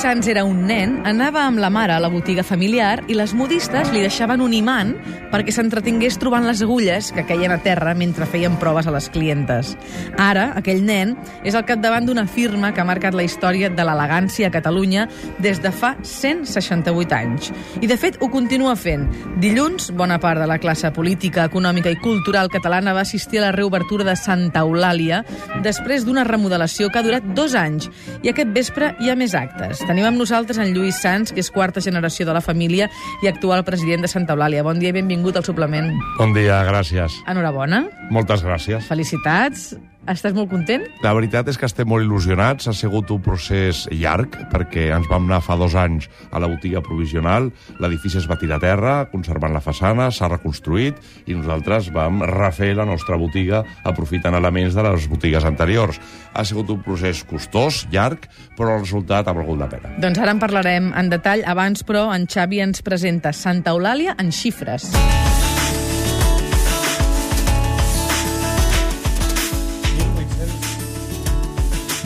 Sans era un nen, anava amb la mare a la botiga familiar i les modistes li deixaven un imant perquè s'entretingués trobant les agulles que queien a terra mentre feien proves a les clientes. Ara, aquell nen és al capdavant d'una firma que ha marcat la història de l'elegància a Catalunya des de fa 168 anys. I, de fet, ho continua fent. Dilluns, bona part de la classe política, econòmica i cultural catalana va assistir a la reobertura de Santa Eulàlia després d'una remodelació que ha durat dos anys. I aquest vespre hi ha més actes. Tenim amb nosaltres en Lluís Sans, que és quarta generació de la família i actual president de Santa Eulàlia. Bon dia i benvingut al suplement. Bon dia, gràcies. Enhorabona. Moltes gràcies. Felicitats. Estàs molt content? La veritat és que estem molt il·lusionats. Ha sigut un procés llarg, perquè ens vam anar fa dos anys a la botiga provisional, l'edifici es va tirar a terra, conservant la façana, s'ha reconstruït, i nosaltres vam refer la nostra botiga aprofitant elements de les botigues anteriors. Ha sigut un procés costós, llarg, però el resultat ha valgut la pena. Doncs ara en parlarem en detall. Abans, però, en Xavi ens presenta Santa Eulàlia en xifres.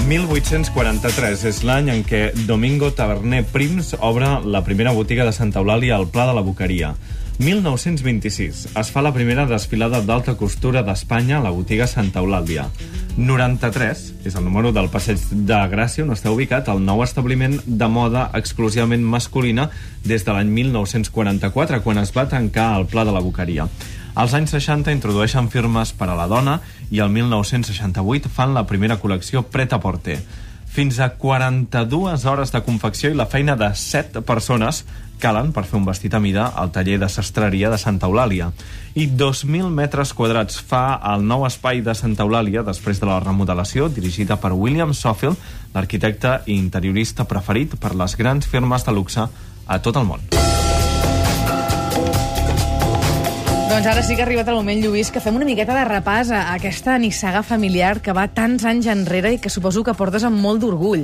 1843 és l'any en què Domingo Taverner Prims obre la primera botiga de Santa Eulàlia al Pla de la Boqueria. 1926 es fa la primera desfilada d'alta costura d'Espanya a la botiga Santa Eulàlia. 93 és el número del Passeig de Gràcia on està ubicat el nou establiment de moda exclusivament masculina des de l'any 1944 quan es va tancar el Pla de la Boqueria. Als anys 60 introdueixen firmes per a la dona i el 1968 fan la primera col·lecció Pret a Porter. Fins a 42 hores de confecció i la feina de 7 persones calen per fer un vestit a mida al taller de sastreria de Santa Eulàlia. I 2.000 metres quadrats fa el nou espai de Santa Eulàlia després de la remodelació dirigida per William Sofield, l'arquitecte i interiorista preferit per les grans firmes de luxe a tot el món. Doncs ara sí que ha arribat el moment, Lluís, que fem una miqueta de repàs a aquesta nissaga familiar que va tants anys enrere i que suposo que portes amb molt d'orgull.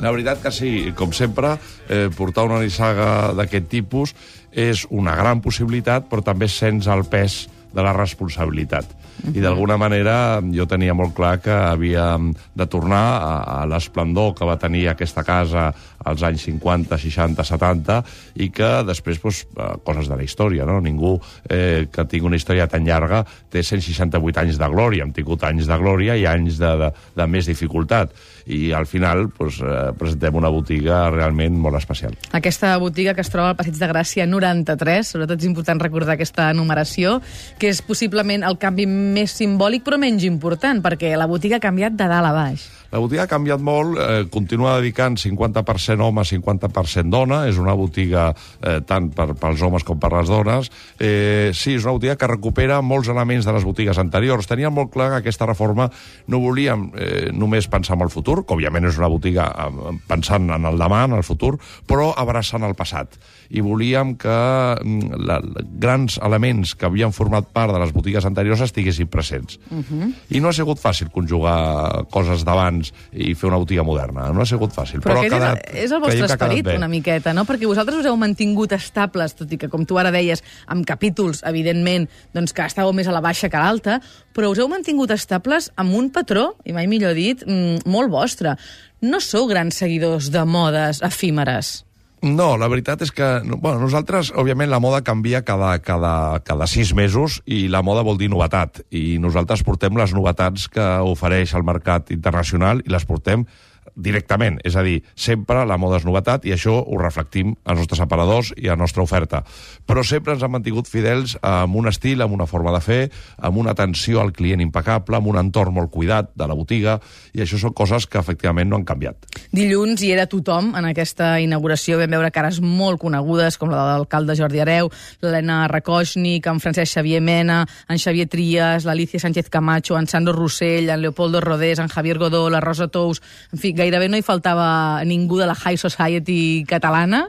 La veritat que sí, com sempre, eh, portar una nissaga d'aquest tipus és una gran possibilitat, però també sents el pes de la responsabilitat. Uh -huh. I d'alguna manera jo tenia molt clar que havia de tornar a, a l'esplendor que va tenir aquesta casa als anys 50, 60, 70 i que després, doncs, coses de la història, no? Ningú eh, que tingui una història tan llarga té 168 anys de glòria. Hem tingut anys de glòria i anys de, de, de més dificultat. I al final doncs, presentem una botiga realment molt especial. Aquesta botiga que es troba al Passeig de Gràcia 93, sobretot és important recordar aquesta numeració, que és possiblement el canvi més simbòlic però menys important, perquè la botiga ha canviat de dalt a baix. La botiga ha canviat molt, eh, continua dedicant 50% home, 50% dona, és una botiga eh, tant per, pels homes com per les dones. Eh, sí, és una botiga que recupera molts elements de les botigues anteriors. Teníem molt clar que aquesta reforma no volíem eh, només pensar en el futur, que òbviament és una botiga eh, pensant en el demà, en el futur, però abraçant el passat. I volíem que mm, la, grans elements que havien format part de les botigues anteriors estiguessin presents. Uh -huh. I no ha sigut fàcil conjugar coses d'abans i fer una botiga moderna. No ha sigut fàcil. Però, però ha quedat, és, és el vostre esperit, una miqueta, no? Perquè vosaltres us heu mantingut estables, tot i que, com tu ara deies, amb capítols, evidentment, doncs que estàveu més a la baixa que a l'alta, però us heu mantingut estables amb un patró, i mai millor dit, mm, molt vostre. No sou grans seguidors de modes efímeres. No, la veritat és que... Bueno, nosaltres, òbviament, la moda canvia cada, cada, cada sis mesos i la moda vol dir novetat. I nosaltres portem les novetats que ofereix el mercat internacional i les portem directament, és a dir, sempre la moda és novetat i això ho reflectim als nostres aparadors i a la nostra oferta. Però sempre ens han mantingut fidels amb un estil, amb una forma de fer, amb una atenció al client impecable, amb un entorn molt cuidat de la botiga, i això són coses que efectivament no han canviat. Dilluns hi era tothom en aquesta inauguració, vam veure cares molt conegudes, com la de l'alcalde Jordi Areu, l'Helena Rakoshnik, en Francesc Xavier Mena, en Xavier Trias, l'Alicia Sánchez Camacho, en Sandro Rossell, en Leopoldo Rodés, en Javier Godó, la Rosa Tous, en fi, gairebé no hi faltava ningú de la High Society catalana.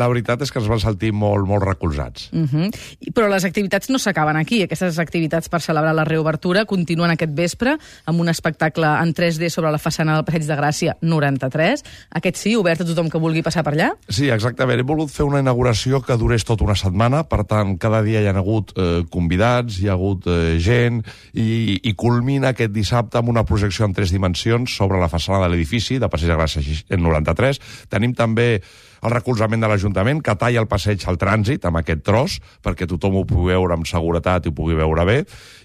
La veritat és que ens van sentir molt, molt recolzats. Uh -huh. Però les activitats no s'acaben aquí. Aquestes activitats per celebrar la reobertura continuen aquest vespre amb un espectacle en 3D sobre la façana del Passeig de Gràcia 93. Aquest sí, obert a tothom que vulgui passar per allà? Sí, exactament. He volgut fer una inauguració que durés tota una setmana, per tant, cada dia hi ha hagut eh, convidats, hi ha hagut eh, gent, i, i culmina aquest dissabte amb una projecció en tres dimensions sobre la façana de l'edifici de Passeig de Gràcia 93. Tenim també el recolzament de l'Ajuntament, que talla el passeig al trànsit amb aquest tros, perquè tothom ho pugui veure amb seguretat i ho pugui veure bé,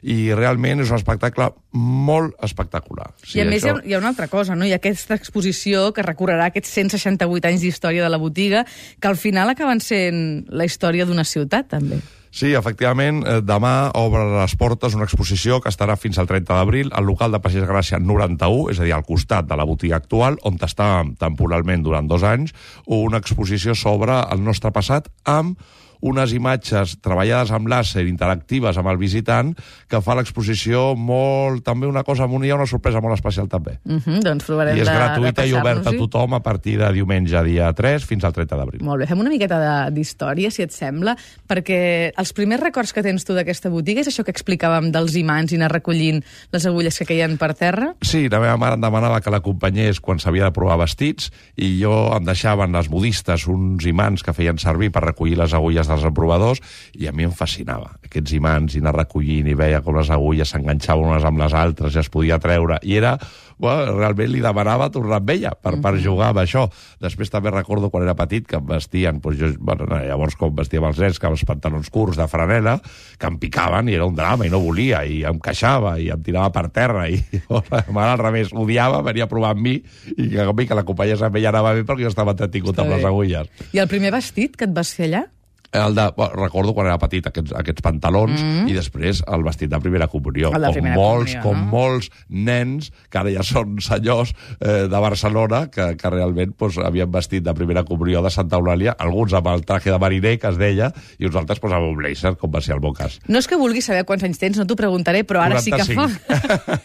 i realment és un espectacle molt espectacular. Sí, I a més això... hi, ha, hi ha una altra cosa, no? Hi ha aquesta exposició que recorrerà aquests 168 anys d'història de la botiga, que al final acaben sent la història d'una ciutat, també. Sí, efectivament, eh, demà obre les portes una exposició que estarà fins al 30 d'abril al local de Passeig Gràcia 91, és a dir, al costat de la botiga actual, on està temporalment durant dos anys, una exposició sobre el nostre passat amb unes imatges treballades amb làser, interactives amb el visitant, que fa l'exposició molt... també una cosa, hi ha una sorpresa molt especial també. Uh -huh, doncs provarem I és de, gratuïta de i oberta a tothom a partir de diumenge, dia 3, fins al 30 d'abril. Molt bé, fem una miqueta d'història, si et sembla, perquè els primers records que tens tu d'aquesta botiga és això que explicàvem dels imants i anar recollint les agulles que caien per terra? Sí, la meva mare em demanava que l'acompanyés quan s'havia de provar vestits i jo em deixaven les modistes uns imants que feien servir per recollir les agulles dels emprovadors i a mi em fascinava. Aquests imants i anar recollint i veia com les agulles s'enganxaven unes amb les altres i es podia treure i era, bueno, realment li demanava tornar amb ella per, per jugar amb això. Després també recordo quan era petit que em vestien doncs jo, bueno, no, llavors com vestíem els nens que amb els pantalons curts de franela que em picaven i era un drama i no volia i em queixava i em tirava per terra i mare al revés, odiava, venia a provar amb mi i que, que l'acompanyés amb ella anava bé perquè jo estava entretingut amb les agulles. I el primer vestit que et vas fer allà? El de, recordo quan era petit aquests, aquests pantalons mm -hmm. i després el vestit de primera comunió de com primera molts, comunió, com no? molts nens que ara ja són senyors eh, de Barcelona que, que realment pues, havien vestit de primera comunió de Santa Eulàlia alguns amb el traje de mariner que es deia i uns altres pues, amb un blazer com va ser el meu cas No és que vulgui saber quants anys tens, no t'ho preguntaré, però ara sí que fa. 45.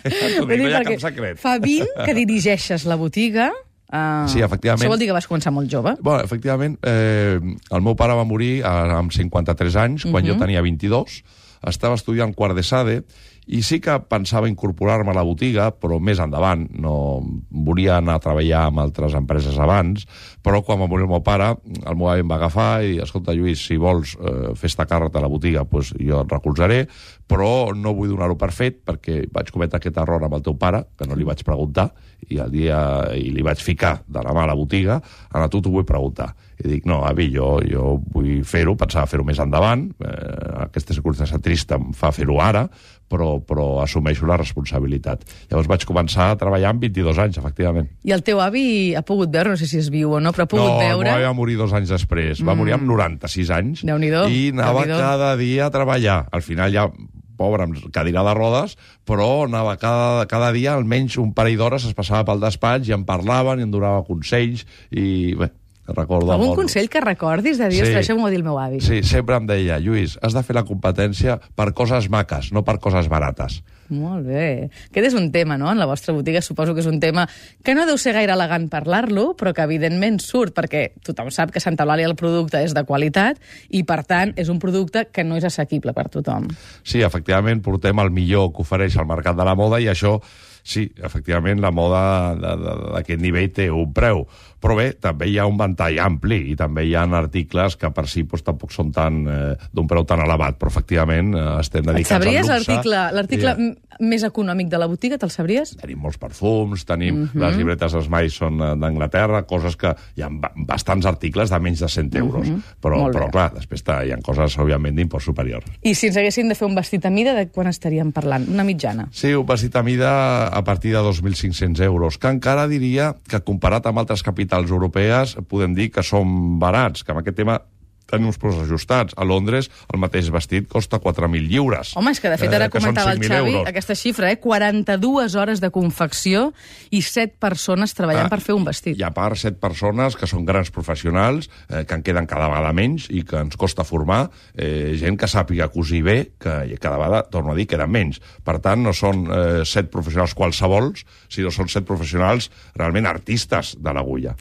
Ja dic, no hi ha perquè cap secret. Fa 20 que dirigeixes la botiga. Uh, Sí, efectivament. Això vol dir que vas començar molt jove? Bueno, efectivament, eh, el meu pare va morir eh, amb 53 anys, quan Mhm. jo tenia 22. Estava estudiant quart de SADE i sí que pensava incorporar-me a la botiga, però més endavant. No volia anar a treballar amb altres empreses abans, però quan va morir el meu pare, el meu avi em va agafar i, escolta, Lluís, si vols eh, fer-te càrrec de la botiga, pues, jo et recolzaré, però no vull donar-ho per fet perquè vaig cometre aquest error amb el teu pare, que no li vaig preguntar, i el dia i li vaig ficar de la mà a la botiga, ara tu t'ho vull preguntar. I dic, no, avi, jo, jo vull fer-ho, pensava fer-ho més endavant, eh, aquesta circumstància trista em fa fer-ho ara, però, però assumeixo la responsabilitat. Llavors vaig començar a treballar amb 22 anys, efectivament. I el teu avi ha pogut veure, no sé si és viu o no, però ha pogut no, veure... avi va morir dos anys després. Va morir amb 96 anys. Déu-n'hi-do, I anava cada dia a treballar. Al final ja pobre, amb cadira de rodes, però anava cada, cada dia almenys un parell d'hores es passava pel despatx i em parlaven i em donava consells i bé, recordo Algun molt. consell que recordis de dir, Sí. això m'ho va dir el meu avi. Sí, sempre em deia, Lluís, has de fer la competència per coses maques, no per coses barates. Molt bé. Aquest és un tema, no?, en la vostra botiga. Suposo que és un tema que no deu ser gaire elegant parlar-lo, però que evidentment surt perquè tothom sap que Santa Eulàlia el producte és de qualitat i, per tant, és un producte que no és assequible per tothom. Sí, efectivament, portem el millor que ofereix el mercat de la moda i això, sí, efectivament, la moda d'aquest nivell té un preu. Però bé, també hi ha un ventall ampli i també hi ha articles que per si doncs, tampoc són tan eh, d'un preu tan elevat, però efectivament eh, estem dedicats al luxe. l'article l'article I, eh, més econòmic de la botiga? Te'l sabries? Tenim molts perfums, tenim Mhm. uh -huh. les llibretes Smile són eh, d'Anglaterra, coses que hi ha ba- bastants articles de menys de 100 euros. Uh -huh. Però, Mhm. Però clar, després hi ha coses, òbviament, d'import superior. I si ens haguessin de fer un vestit a mida, de quan estaríem parlant? Una mitjana. Sí, un vestit a mida a partir de 2.500 euros, que encara diria que comparat amb altres capitals europees podem dir que són barats, que amb aquest tema tenim uns preus ajustats. A Londres el mateix vestit costa 4.000 lliures. Home, és que de fet ara eh, comentava el 5.000 Xavi euros. aquesta xifra, eh? 42 hores de confecció i 7 persones treballant Ah, per fer un vestit. I a part, set persones que són grans professionals, eh, que en queden cada vegada menys i que ens costa formar eh, gent que sàpiga cosir bé, que cada vegada, torno a dir, queden menys. Per tant, no són eh, set professionals qualsevols, sinó són set professionals realment artistes de l'agulla.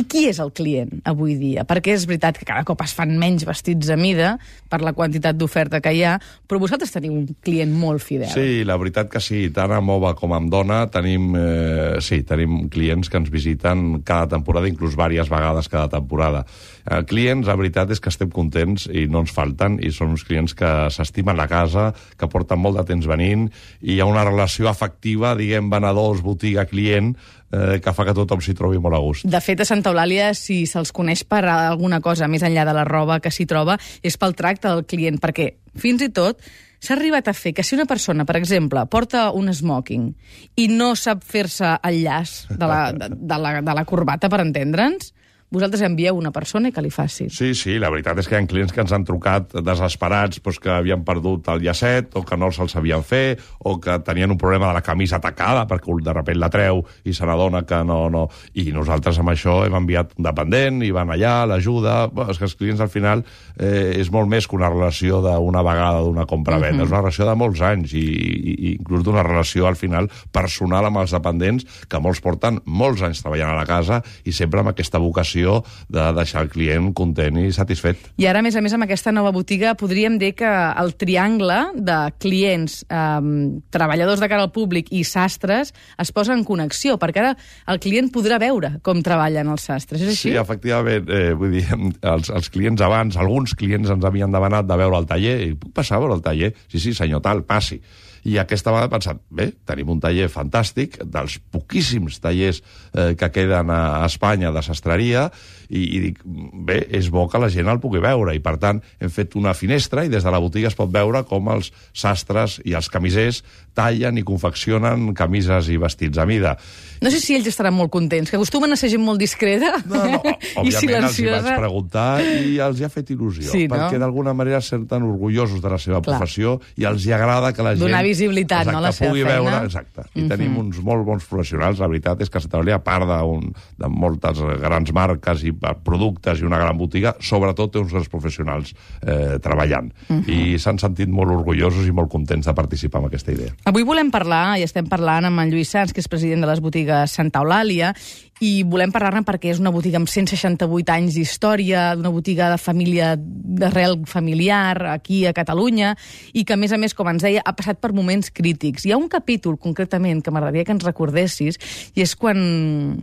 I qui és el client avui dia? Perquè és veritat que cada cop es fan menys vestits a mida per la quantitat d'oferta que hi ha, però vosaltres teniu un client molt fidel. Sí, la veritat que sí, tant amb home com amb dona tenim, eh, sí, tenim clients que ens visiten cada temporada, inclús diverses vegades cada temporada. Eh, clients, la veritat és que estem contents i no ens falten, i són uns clients que s'estimen la casa, que porten molt de temps venint, i hi ha una relació afectiva, diguem, venedors, botiga, client, eh, que fa que tothom s'hi trobi molt a gust. De fet, a Santa Eulàlia, si se'ls coneix per alguna cosa més enllà de la roba que s'hi troba, és pel tracte del client, perquè fins i tot s'ha arribat a fer que si una persona, per exemple, porta un smoking i no sap fer-se el llaç de la, de, de, la, de la corbata, per entendre'ns, vosaltres envieu una persona i que li faci. Sí, sí, la veritat és que hi ha clients que ens han trucat desesperats doncs, que havien perdut el llacet o que no se'l sabien fer o que tenien un problema de la camisa atacada perquè de sobte la treu i se n'adona que no, no... I nosaltres amb això hem enviat un dependent i van allà, l'ajuda... és que els clients al final eh, és molt més que una relació d'una vegada d'una compra-venda, uh -huh. és una relació de molts anys i, i, i inclús d'una relació al final personal amb els dependents que molts porten molts anys treballant a la casa i sempre amb aquesta vocació vocació de deixar el client content i satisfet. I ara, a més a més, amb aquesta nova botiga podríem dir que el triangle de clients, eh, treballadors de cara al públic i sastres es posa en connexió, perquè ara el client podrà veure com treballen els sastres, és així? Sí, efectivament. Eh, vull dir, els, els clients abans, alguns clients ens havien demanat de veure el taller, i puc passar a veure el taller? Sí, sí, senyor tal, passi i aquesta vegada he pensat, bé, tenim un taller fantàstic, dels poquíssims tallers eh, que queden a Espanya de sastreria, i, i dic, bé, és bo que la gent el pugui veure, i per tant hem fet una finestra i des de la botiga es pot veure com els sastres i els camisers tallen i confeccionen camises i vestits a mida. No sé si ells estaran molt contents, que acostumen a ser gent molt discreta no, no, i silenciosa. els hi vaig preguntar i els hi ha fet il·lusió, sí, no? perquè d'alguna manera senten orgullosos de la seva Clar. professió i els hi agrada que la gent... Donar visibilitat, exacte, no, la seva pugui feina. veure, exacte. I mm -hmm. tenim uns molt bons professionals, la veritat és que Santa a part un, de moltes grans marques i productes i una gran botiga, sobretot té uns grans professionals eh, treballant. Mm -hmm. I s'han sentit molt orgullosos i molt contents de participar en aquesta idea. Avui volem parlar, i estem parlant amb en Lluís Sans, que és president de les botigues Santa Eulàlia, i volem parlar-ne perquè és una botiga amb 168 anys d'història, una botiga de família d'arrel familiar aquí a Catalunya, i que, a més a més, com ens deia, ha passat per moments crítics. Hi ha un capítol, concretament, que m'agradaria que ens recordessis, i és quan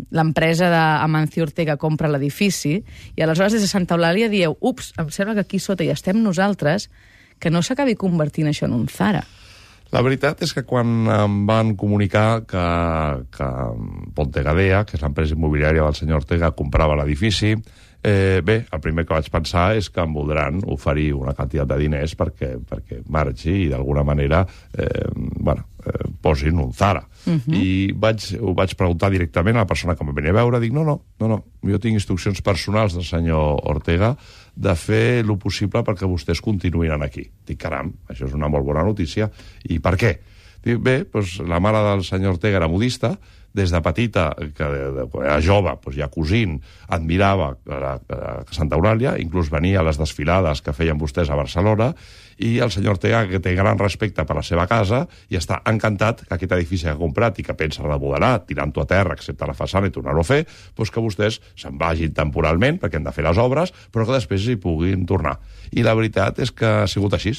l'empresa d'Amancio Ortega compra l'edifici, i aleshores des de Santa Eulàlia dieu, ups, em sembla que aquí sota hi estem nosaltres, que no s'acabi convertint això en un Zara. La veritat és que quan em van comunicar que, que Pontegadea, que és l'empresa immobiliària del senyor Ortega, comprava l'edifici, eh, bé, el primer que vaig pensar és que em voldran oferir una quantitat de diners perquè, perquè marxi i d'alguna manera eh, bueno, eh, posin un Zara. Uh -huh. I vaig, ho vaig preguntar directament a la persona que em venia a veure, dic, no, no, no, no, jo tinc instruccions personals del senyor Ortega de fer el possible perquè vostès continuïn aquí. Dic, caram, això és una molt bona notícia. I per què? Dic, bé, doncs, la mare del senyor Ortega era modista, des de petita, que de, de, quan era jove, doncs ja cosint, admirava a, a Santa Eulàlia, inclús venia a les desfilades que feien vostès a Barcelona, i el senyor Ortega, que té gran respecte per la seva casa, i està encantat que aquest edifici que ha comprat i que pensa remodelar, tirant-ho a terra, excepte la façana i tornar-ho a fer, doncs que vostès se'n vagin temporalment, perquè han de fer les obres, però que després hi puguin tornar. I la veritat és que ha sigut així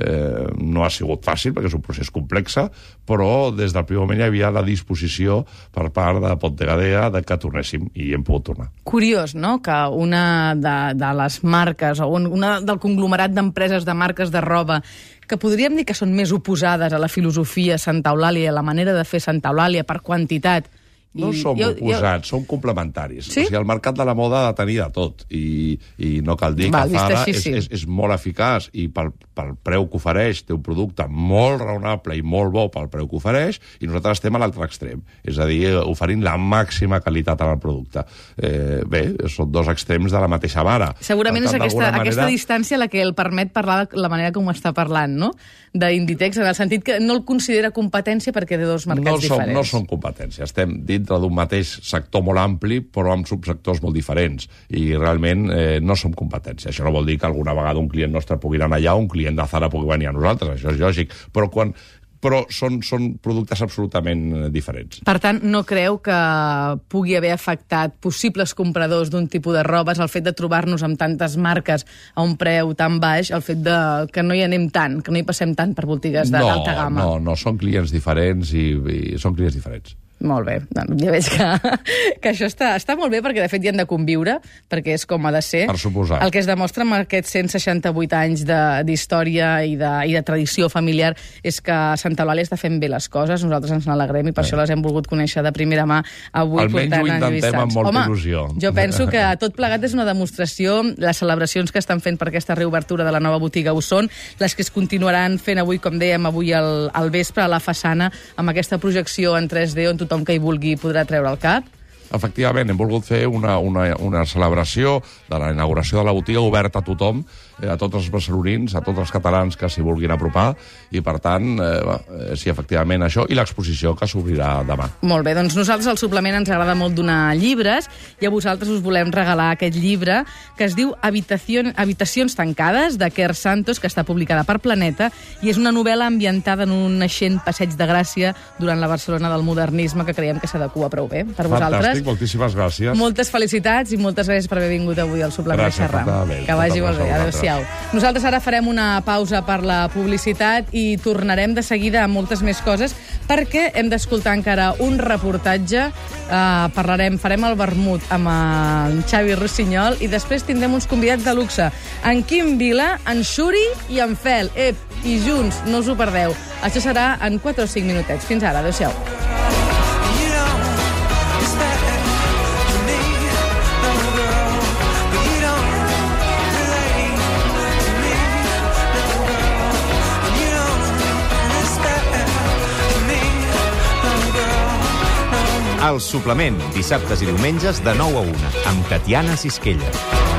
eh, no ha sigut fàcil perquè és un procés complex, però des del primer moment hi havia la disposició per part de Pontegadea de que tornéssim i hem pogut tornar. Curiós, no?, que una de, de les marques o un, una del conglomerat d'empreses de marques de roba que podríem dir que són més oposades a la filosofia Santa Eulàlia a la manera de fer Santa Eulàlia per quantitat no I som jo, oposats, jo... som complementaris. Sí? O sigui, el mercat de la moda ha de tenir de tot. I, i no cal dir Val, que Zara així, és, sí. és, és molt eficaç i pel, pel preu que ofereix té un producte molt raonable i molt bo pel preu que ofereix i nosaltres estem a l'altre extrem. És a dir, oferint la màxima qualitat al producte. Eh, bé, són dos extrems de la mateixa vara. Segurament tant, és aquesta, manera... aquesta distància la que el permet parlar de la manera com està parlant, no? D'Inditex, en el sentit que no el considera competència perquè té dos mercats no som, diferents. No són competència. Estem dit dintre d'un mateix sector molt ampli, però amb subsectors molt diferents. I realment eh, no som competència. Això no vol dir que alguna vegada un client nostre pugui anar allà un client de Zara pugui venir a nosaltres, això és lògic. Però quan però són, són productes absolutament eh, diferents. Per tant, no creu que pugui haver afectat possibles compradors d'un tipus de robes el fet de trobar-nos amb tantes marques a un preu tan baix, el fet de que no hi anem tant, que no hi passem tant per botigues d'alta no, gamma? No, no, són clients diferents i, i són clients diferents. Molt bé, doncs ja veig que, que això està, està molt bé perquè de fet hi han de conviure, perquè és com ha de ser. Per suposar. El que es demostra amb aquests 168 anys de- d'història i, de, i de tradició familiar és que Santa Eulàlia està fent bé les coses, nosaltres ens n'alegrem i per això les hem volgut conèixer de primera mà avui Almenys ho intentem amb molta Home, il·lusió. jo penso que tot plegat és una demostració, les celebracions que estan fent per aquesta reobertura de la nova botiga ho són, les que es continuaran fent avui, com dèiem, avui al, al vespre a la façana, amb aquesta projecció en 3D on tothom que hi vulgui podrà treure el cap. Efectivament, hem volgut fer una, una, una celebració de la inauguració de la botiga oberta a tothom, a tots els barcelonins, a tots els catalans que s'hi vulguin apropar, i per tant, eh, eh, sí, efectivament, això, i l'exposició que s'obrirà demà. Molt bé, doncs nosaltres al suplement ens agrada molt donar llibres i a vosaltres us volem regalar aquest llibre que es diu Habitación, Habitacions tancades, de Quer Santos, que està publicada per Planeta, i és una novel·la ambientada en un naixent passeig de Gràcia durant la Barcelona del modernisme que creiem que s'adequa prou bé per vosaltres. Fantàstic, moltíssimes gràcies. Moltes felicitats i moltes gràcies per haver vingut avui al suplement Gràcies, a xerrar. Que vagi molt bé. gràcies a. Adéu-siau. Nosaltres ara farem una pausa per la publicitat i tornarem de seguida amb moltes més coses perquè hem d'escoltar encara un reportatge. Uh, parlarem, farem el vermut amb en Xavi Rossinyol i després tindrem uns convidats de luxe. En Quim Vila, en Xuri i en Fel. Ep, i junts, no us ho perdeu. Això serà en 4 o 5 minutets. Fins ara, adéu-siau. El suplement, dissabtes i diumenges de 9 a 1, amb Tatiana Sisquella.